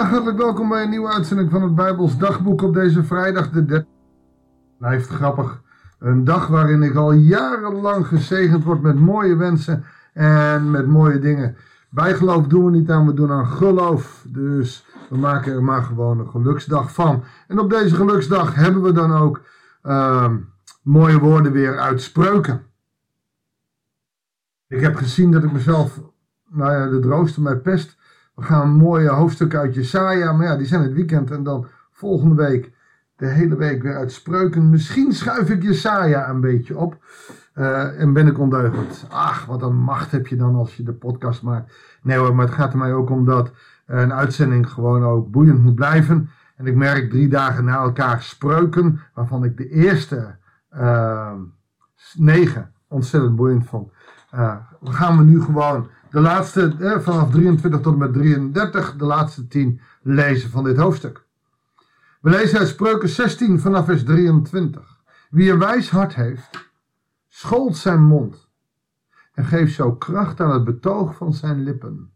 Hartelijk welkom bij een nieuwe uitzending van het Bijbels Dagboek op deze vrijdag de 30. Blijft grappig. Een dag waarin ik al jarenlang gezegend word met mooie wensen en met mooie dingen. Bijgeloof doen we niet aan, we doen aan geloof. Dus we maken er maar gewoon een geluksdag van. En op deze geluksdag hebben we dan ook uh, mooie woorden weer uit spreuken. Ik heb gezien dat ik mezelf, nou ja, de droogste mij pest. We gaan een mooie hoofdstuk uit Jesaja, maar ja, die zijn het weekend. En dan volgende week, de hele week weer uit spreuken. Misschien schuif ik Jesaja een beetje op. Uh, en ben ik ondeugend. Ach, wat een macht heb je dan als je de podcast maakt. Nee hoor, maar het gaat er mij ook om dat een uitzending gewoon ook boeiend moet blijven. En ik merk drie dagen na elkaar spreuken, waarvan ik de eerste uh, negen ontzettend boeiend vond. Uh, gaan we nu gewoon de laatste, eh, vanaf 23 tot en met 33, de laatste 10 lezen van dit hoofdstuk. We lezen uit Spreuken 16 vanaf vers 23. Wie een wijs hart heeft, schold zijn mond en geeft zo kracht aan het betoog van zijn lippen.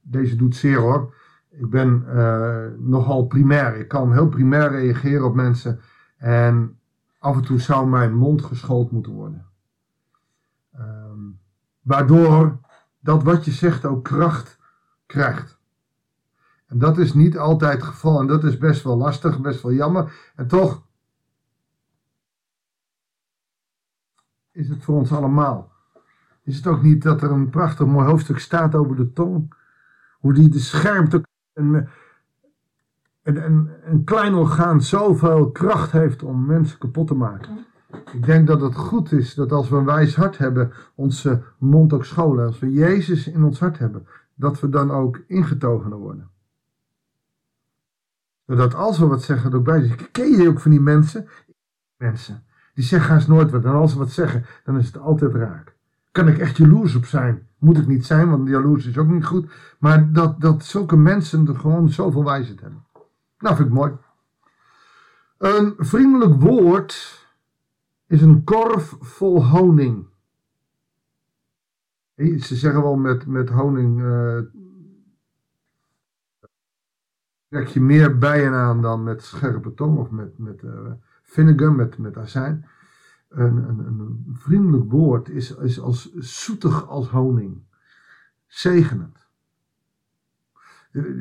Deze doet zeer hoor. Ik ben uh, nogal primair. Ik kan heel primair reageren op mensen. En af en toe zou mijn mond geschoold moeten worden. Um, waardoor dat wat je zegt ook kracht krijgt. En dat is niet altijd het geval. En dat is best wel lastig, best wel jammer. En toch is het voor ons allemaal. Is het ook niet dat er een prachtig mooi hoofdstuk staat over de tong? Hoe die de schermte en een, een, een klein orgaan zoveel kracht heeft om mensen kapot te maken. Ik denk dat het goed is dat als we een wijs hart hebben, onze mond ook scholen. Als we Jezus in ons hart hebben, dat we dan ook ingetogener worden. Zodat als we wat zeggen, dat ook bij zijn. Ken je ook van die mensen? Mensen. Die zeggen haast nooit wat. En als ze wat zeggen, dan is het altijd raak. Kan ik echt jaloers op zijn? Moet ik niet zijn, want jaloers is ook niet goed. Maar dat, dat zulke mensen er gewoon zoveel wijsheid hebben. Nou, vind ik mooi. Een vriendelijk woord is een korf vol honing. Ze zeggen wel met, met honing uh, trek je meer bijen aan dan met scherpe tong of met, met uh, vinegar, met, met azijn. Een, een, een, vriendelijk woord is, is als zoetig als honing. Zegenend.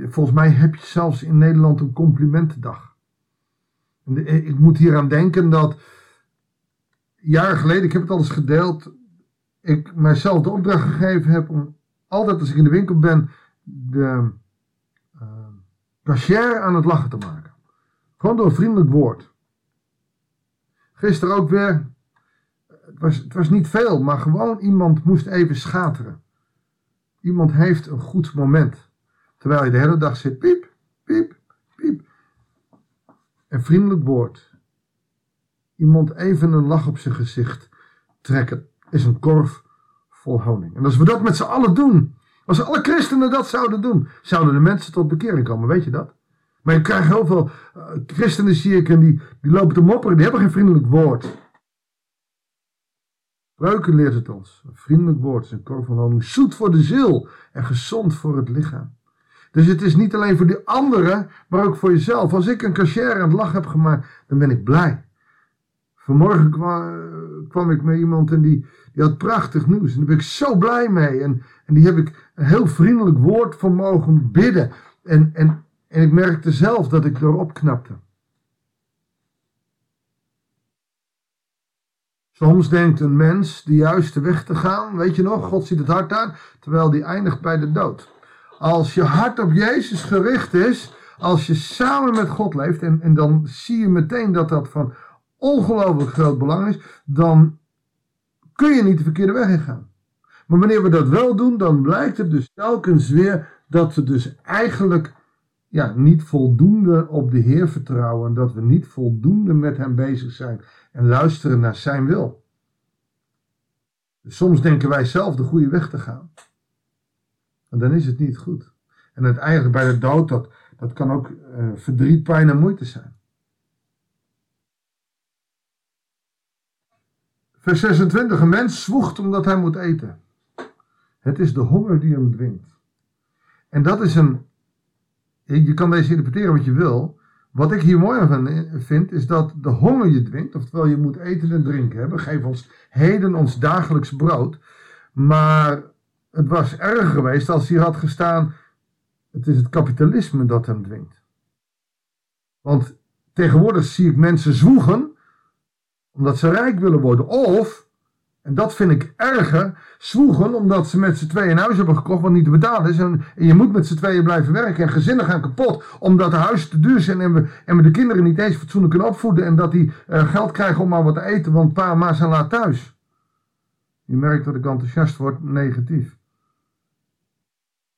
Volgens mij heb je zelfs in Nederland een complimentendag. Ik moet hier aan denken dat jaren geleden, ik heb het al eens gedeeld, ik mijzelf de opdracht gegeven heb om altijd als ik in de winkel ben, de uh, aan het lachen te maken. Gewoon door een vriendelijk woord. Gisteren ook weer, het was, het was niet veel, maar gewoon iemand moest even schateren. Iemand heeft een goed moment. Terwijl je de hele dag zit, piep, piep, piep. Een vriendelijk woord iemand even een lach op zijn gezicht trekken, is een korf vol honing. En als we dat met z'n allen doen, als alle christenen dat zouden doen, zouden de mensen tot bekering komen, weet je dat? Maar je krijgt heel veel uh, christenen, zie ik, en die, die lopen te mopperen, die hebben geen vriendelijk woord. Spreuken leert het ons. Een vriendelijk woord is een korf van honing, zoet voor de ziel en gezond voor het lichaam. Dus het is niet alleen voor die anderen, maar ook voor jezelf. Als ik een cashier aan het lach heb gemaakt, dan ben ik blij. Vanmorgen kwam, kwam, ik met iemand en die, die had prachtig nieuws. En daar ben ik zo blij mee. En, en die heb ik een heel vriendelijk woord van mogen bidden. En, en, en ik merkte zelf dat ik erop knapte. Soms denkt een mens de juiste weg te gaan, weet je nog, God ziet het hart aan, terwijl die eindigt bij de dood. Als je hart op Jezus gericht is, als je samen met God leeft, en, en dan zie je meteen dat dat van ongelooflijk groot belang is, dan kun je niet de verkeerde weg ingaan. Maar wanneer we dat wel doen, dan blijkt het dus telkens weer dat we dus eigenlijk ja, niet voldoende op de Heer vertrouwen. En dat we niet voldoende met Hem bezig zijn en luisteren naar Zijn wil. Dus soms denken wij zelf de goede weg te gaan. En dan is het niet goed. En uiteindelijk bij de dood, dat, dat kan ook uh, verdriet, pijn en moeite zijn. Vers 26. Een mens zwoegt omdat hij moet eten. Het is de honger die hem dwingt. En dat is een, je kan deze interpreteren wat je wil. Wat ik hier mooi aan vind, is dat de honger je dwingt. Oftewel, je moet eten en drinken hebben. Geef ons heden ons dagelijks brood. Maar het was erger geweest als hier had gestaan: het is het kapitalisme dat hem dwingt. Want tegenwoordig zie ik mensen zwoegen omdat ze rijk willen worden. Of, en dat vind ik erger, zwoegen omdat ze met z'n tweeën een huis hebben gekocht wat niet te betalen is. En, je moet met z'n tweeën blijven werken en gezinnen gaan kapot omdat de huizen te duur zijn en we, en we de kinderen niet eens fatsoenlijk kunnen opvoeden. En dat die uh, geld krijgen om maar wat te eten, want pa en ma zijn laat thuis. Je merkt dat ik enthousiast word negatief.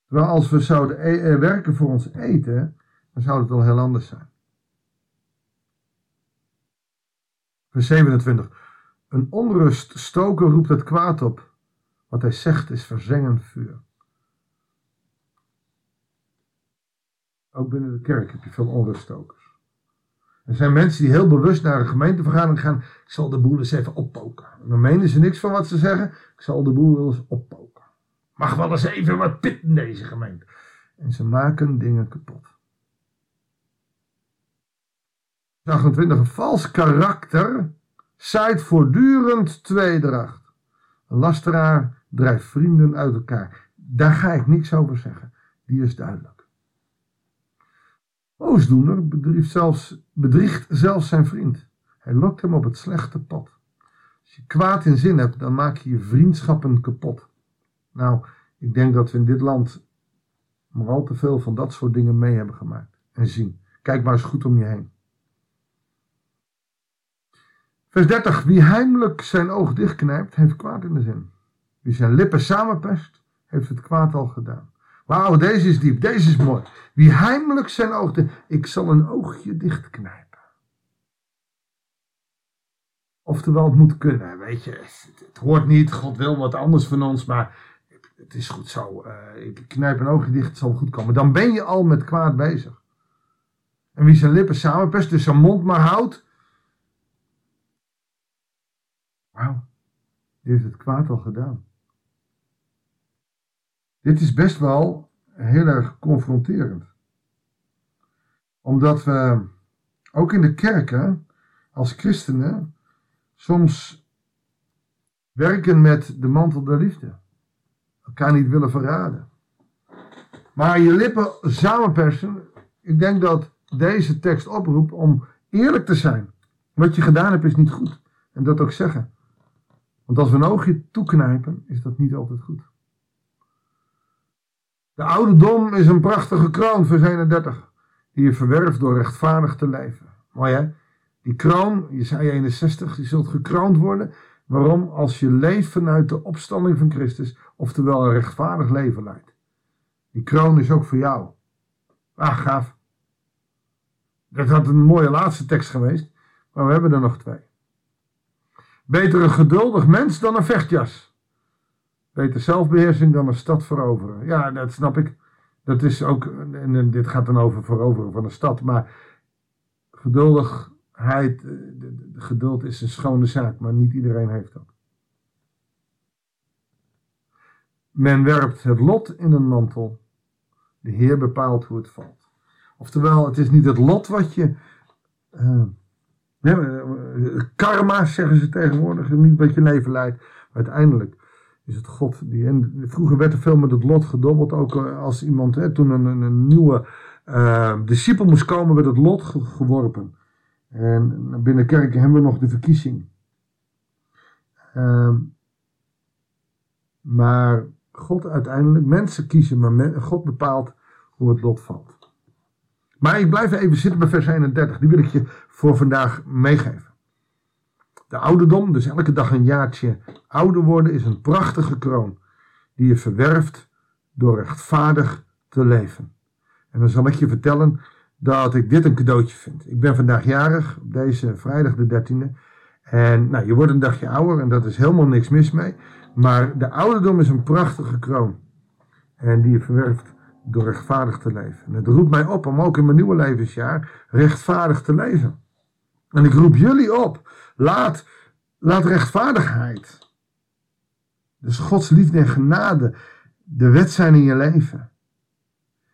Terwijl als we zouden e eh, werken voor ons eten, dan zou het wel heel anders zijn. Vers 27. Een onrust stoker roept het kwaad op. Wat hij zegt is verzengend vuur. Ook binnen de kerk heb je veel onruststokers. Er zijn mensen die heel bewust naar een gemeentevergadering gaan. Ik zal de boel eens even oppoken. En dan menen ze niks van wat ze zeggen. Ik zal de boel eens oppoken. Mag wel eens even wat pit in deze gemeente. En ze maken dingen kapot. 28. Een vals karakter zaait voortdurend tweedracht. Een lasteraar drijft vrienden uit elkaar. Daar ga ik niks over zeggen. Die is duidelijk. Boosdoener bedriegt zelfs, bedriegt zelfs zijn vriend. Hij lokt hem op het slechte pad. Als je kwaad in zin hebt, dan maak je je vriendschappen kapot. Nou, ik denk dat we in dit land maar al te veel van dat soort dingen mee hebben gemaakt en zien. Kijk maar eens goed om je heen. Vers 30. Wie heimelijk zijn oog dichtknijpt, heeft kwaad in de zin. Wie zijn lippen samenpest, heeft het kwaad al gedaan. Wauw, deze is diep, deze is mooi. Wie heimelijk zijn oog dichtknijpt, ik zal een oogje dichtknijpen. Oftewel, het moet kunnen, weet je. Het, hoort niet, God wil wat anders van ons, maar het is goed zo. Uh, ik knijp een oogje dicht, het zal goed komen. Dan ben je al met kwaad bezig. En wie zijn lippen samenpest, dus zijn mond maar houdt, Wauw, die heeft het kwaad al gedaan. Dit is best wel heel erg confronterend. Omdat we ook in de kerken als christenen soms werken met de mantel der liefde. Elkaar niet willen verraden. Maar je lippen samenpersen. Ik denk dat deze tekst oproept om eerlijk te zijn. Wat je gedaan hebt is niet goed. En dat ook zeggen. Want als we een oogje toeknijpen, is dat niet altijd goed. De ouderdom is een prachtige kroon, vers 31, die je verwerft door rechtvaardig te leven. Mooi hè? Die kroon, Jesaja 61, die zult gekroond worden. Waarom? Als je leeft vanuit de opstanding van Christus, oftewel een rechtvaardig leven leidt. Die kroon is ook voor jou. Ah, gaaf. Dat had een mooie laatste tekst geweest, maar we hebben er nog twee. Beter een geduldig mens dan een vechtjas. Beter zelfbeheersing dan een stad veroveren. Ja, dat snap ik. Dat is ook, en dit gaat dan over veroveren van een stad, maar geduldigheid, eh, geduld is een schone zaak, maar niet iedereen heeft dat. Men werpt het lot in een mantel. De Heer bepaalt hoe het valt. Oftewel, het is niet het lot wat je. Uh, karma zeggen ze tegenwoordig, niet wat je leven leidt. Uiteindelijk is het God die. En vroeger werd er veel met het lot gedobbeld, ook eh, als iemand, hè, toen een, een nieuwe uh, discipel moest komen, werd het lot geworpen. En binnen kerken hebben we nog de verkiezing. Uh, maar God uiteindelijk, mensen kiezen, maar God bepaalt hoe het lot valt. Maar ik blijf even zitten bij vers 31. Die wil ik je voor vandaag meegeven. De ouderdom, dus elke dag een jaartje ouder worden, is een prachtige kroon. Die je verwerft door rechtvaardig te leven. En dan zal ik je vertellen dat ik dit een cadeautje vind. Ik ben vandaag jarig, op deze vrijdag de 13e. En nou, je wordt een dagje ouder en dat is helemaal niks mis mee. Maar de ouderdom is een prachtige kroon. En die je verwerft door rechtvaardig te leven. En het roept mij op om ook in mijn nieuwe levensjaar rechtvaardig te leven. En ik roep jullie op, laat, laat rechtvaardigheid, dus Gods liefde en genade, de wet zijn in je leven.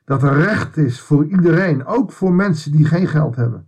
Dat er recht is voor iedereen, ook voor mensen die geen geld hebben.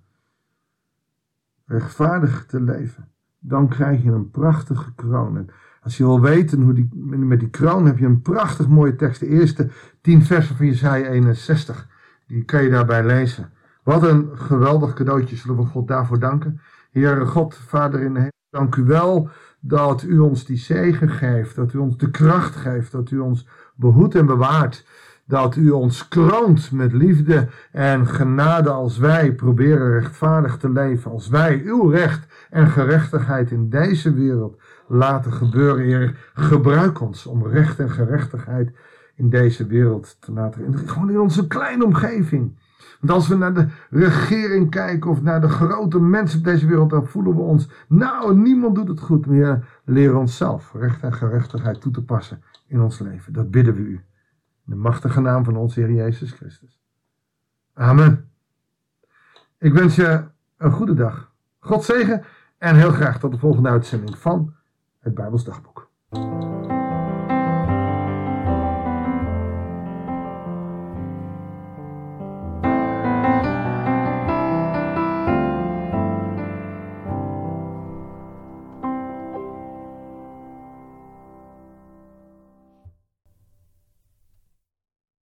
Rechtvaardig te leven. Dan krijg je een prachtige kroon. En als je wil weten hoe die, met die kroon heb je een prachtig mooie tekst. De eerste tien versen van Jesaja 61. Die kan je daarbij lezen. Wat een geweldig cadeautje. Zullen we God daarvoor danken. Heere God, Vader in de hemel, dank u wel dat u ons die zegen geeft. Dat u ons de kracht geeft. Dat u ons behoedt en bewaart. Dat u ons kroont met liefde en genade als wij proberen rechtvaardig te leven. Als wij uw recht en gerechtigheid in deze wereld laten gebeuren. Heer, gebruik ons om recht en gerechtigheid in deze wereld te laten. Gewoon in onze kleine omgeving. Want als we naar de regering kijken of naar de grote mensen op deze wereld, dan voelen we ons, nou, niemand doet het goed meer. Leren onszelf recht en gerechtigheid toe te passen in ons leven. Dat bidden we u. In de machtige naam van onze Heer Jezus Christus. Amen. Ik wens je een goede dag. God zegen en heel graag tot de volgende uitzending van het Bijbels Dagboek.